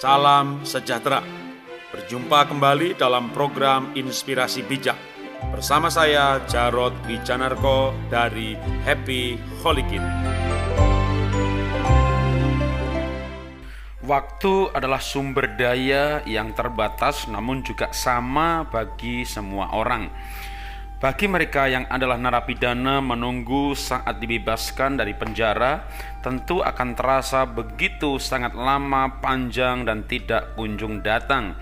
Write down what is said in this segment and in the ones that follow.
Salam sejahtera. Berjumpa kembali dalam program Inspirasi Bijak bersama saya Jarod Wijanarko dari Happy Holy Kid. Waktu adalah sumber daya yang terbatas namun juga sama bagi semua orang. Bagi mereka yang adalah narapidana menunggu saat dibebaskan dari penjara, tentu akan terasa begitu sangat lama, panjang, dan tidak kunjung datang.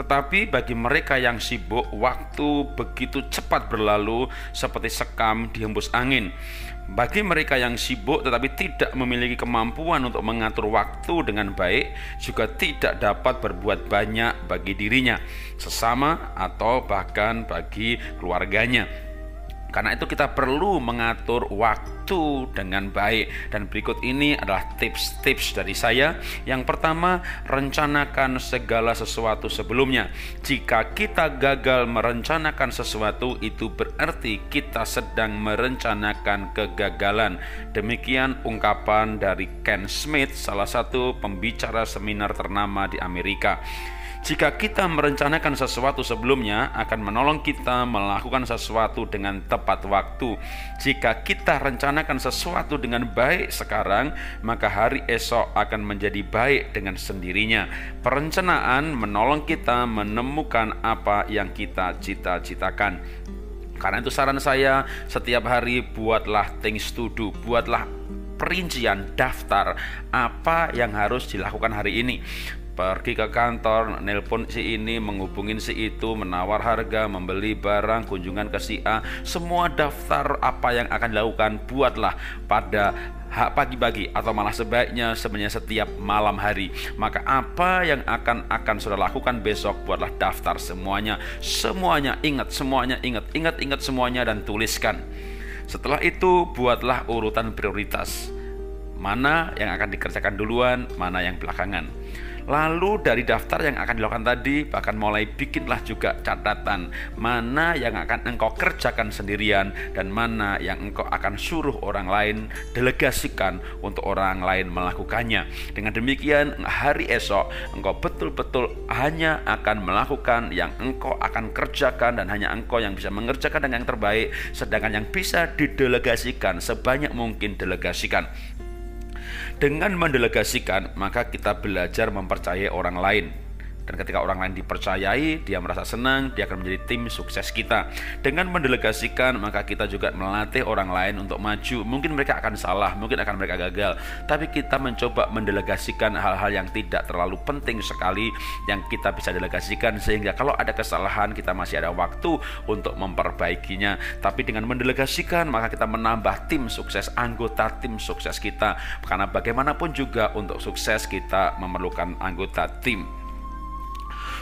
Tetapi bagi mereka yang sibuk, waktu begitu cepat berlalu seperti sekam dihembus angin. Bagi mereka yang sibuk tetapi tidak memiliki kemampuan untuk mengatur waktu dengan baik, juga tidak dapat berbuat banyak bagi dirinya, sesama, atau bahkan bagi keluarganya. Karena itu kita perlu mengatur waktu dengan baik dan berikut ini adalah tips-tips dari saya. Yang pertama, rencanakan segala sesuatu sebelumnya. Jika kita gagal merencanakan sesuatu itu berarti kita sedang merencanakan kegagalan. Demikian ungkapan dari Ken Smith, salah satu pembicara seminar ternama di Amerika. Jika kita merencanakan sesuatu sebelumnya, akan menolong kita melakukan sesuatu dengan tepat waktu. Jika kita rencanakan sesuatu dengan baik sekarang, maka hari esok akan menjadi baik dengan sendirinya. Perencanaan menolong kita menemukan apa yang kita cita-citakan. Karena itu saran saya setiap hari buatlah things to do, buatlah perincian daftar apa yang harus dilakukan hari ini pergi ke kantor, nelpon si ini, menghubungin si itu, menawar harga, membeli barang, kunjungan ke si A, semua daftar apa yang akan dilakukan buatlah pada pagi-pagi atau malah sebaiknya sebenarnya setiap malam hari. Maka apa yang akan akan sudah lakukan besok buatlah daftar semuanya. Semuanya ingat, semuanya ingat, ingat, ingat semuanya dan tuliskan. Setelah itu buatlah urutan prioritas. Mana yang akan dikerjakan duluan, mana yang belakangan. Lalu dari daftar yang akan dilakukan tadi bahkan mulai bikinlah juga catatan mana yang akan engkau kerjakan sendirian dan mana yang engkau akan suruh orang lain delegasikan untuk orang lain melakukannya. Dengan demikian hari esok engkau betul-betul hanya akan melakukan yang engkau akan kerjakan dan hanya engkau yang bisa mengerjakan dengan yang terbaik sedangkan yang bisa didelegasikan sebanyak mungkin delegasikan. Dengan mendelegasikan, maka kita belajar mempercayai orang lain. Dan ketika orang lain dipercayai, dia merasa senang, dia akan menjadi tim sukses kita. Dengan mendelegasikan, maka kita juga melatih orang lain untuk maju. Mungkin mereka akan salah, mungkin akan mereka gagal, tapi kita mencoba mendelegasikan hal-hal yang tidak terlalu penting sekali yang kita bisa delegasikan sehingga kalau ada kesalahan kita masih ada waktu untuk memperbaikinya. Tapi dengan mendelegasikan, maka kita menambah tim sukses, anggota tim sukses kita. Karena bagaimanapun juga untuk sukses kita memerlukan anggota tim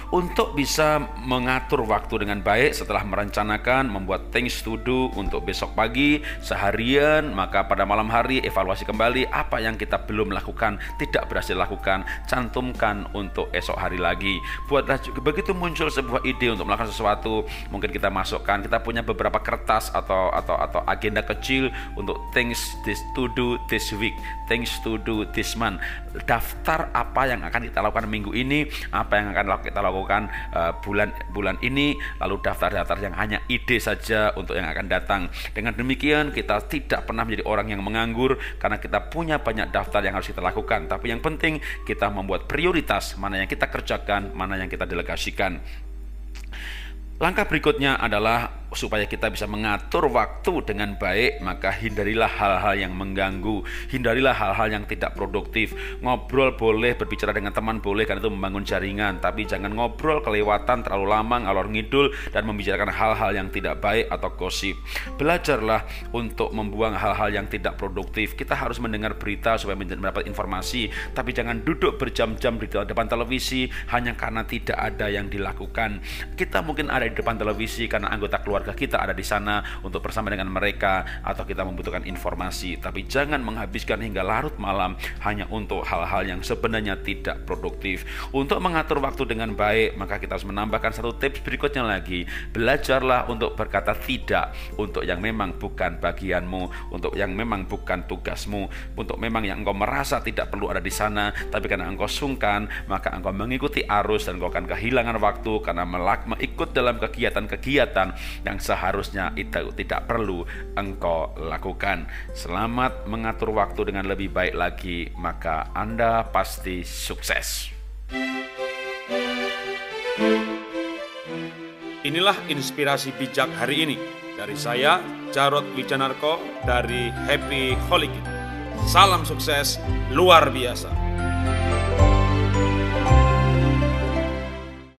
untuk bisa mengatur waktu dengan baik setelah merencanakan membuat things to do untuk besok pagi seharian maka pada malam hari evaluasi kembali apa yang kita belum lakukan tidak berhasil lakukan cantumkan untuk esok hari lagi. Buatlah begitu muncul sebuah ide untuk melakukan sesuatu mungkin kita masukkan kita punya beberapa kertas atau atau atau agenda kecil untuk things this to do this week things to do this month. Daftar apa yang akan kita lakukan minggu ini apa yang akan kita lakukan lakukan uh, bulan bulan ini lalu daftar-daftar yang hanya ide saja untuk yang akan datang. Dengan demikian kita tidak pernah menjadi orang yang menganggur karena kita punya banyak daftar yang harus kita lakukan. Tapi yang penting kita membuat prioritas mana yang kita kerjakan, mana yang kita delegasikan. Langkah berikutnya adalah supaya kita bisa mengatur waktu dengan baik, maka hindarilah hal-hal yang mengganggu, hindarilah hal-hal yang tidak produktif. Ngobrol boleh, berbicara dengan teman boleh, karena itu membangun jaringan, tapi jangan ngobrol kelewatan terlalu lama, ngalor ngidul, dan membicarakan hal-hal yang tidak baik atau gosip. Belajarlah untuk membuang hal-hal yang tidak produktif. Kita harus mendengar berita supaya mendapat informasi, tapi jangan duduk berjam-jam di depan televisi hanya karena tidak ada yang dilakukan. Kita mungkin ada di depan televisi karena anggota keluarga keluarga kita ada di sana untuk bersama dengan mereka atau kita membutuhkan informasi. Tapi jangan menghabiskan hingga larut malam hanya untuk hal-hal yang sebenarnya tidak produktif. Untuk mengatur waktu dengan baik, maka kita harus menambahkan satu tips berikutnya lagi. Belajarlah untuk berkata tidak untuk yang memang bukan bagianmu, untuk yang memang bukan tugasmu, untuk memang yang engkau merasa tidak perlu ada di sana, tapi karena engkau sungkan, maka engkau mengikuti arus dan engkau akan kehilangan waktu karena melak, ikut dalam kegiatan-kegiatan yang seharusnya itu tidak perlu engkau lakukan. Selamat mengatur waktu dengan lebih baik lagi, maka Anda pasti sukses. Inilah inspirasi bijak hari ini dari saya, Jarod Wijanarko dari Happy Holy Salam sukses luar biasa.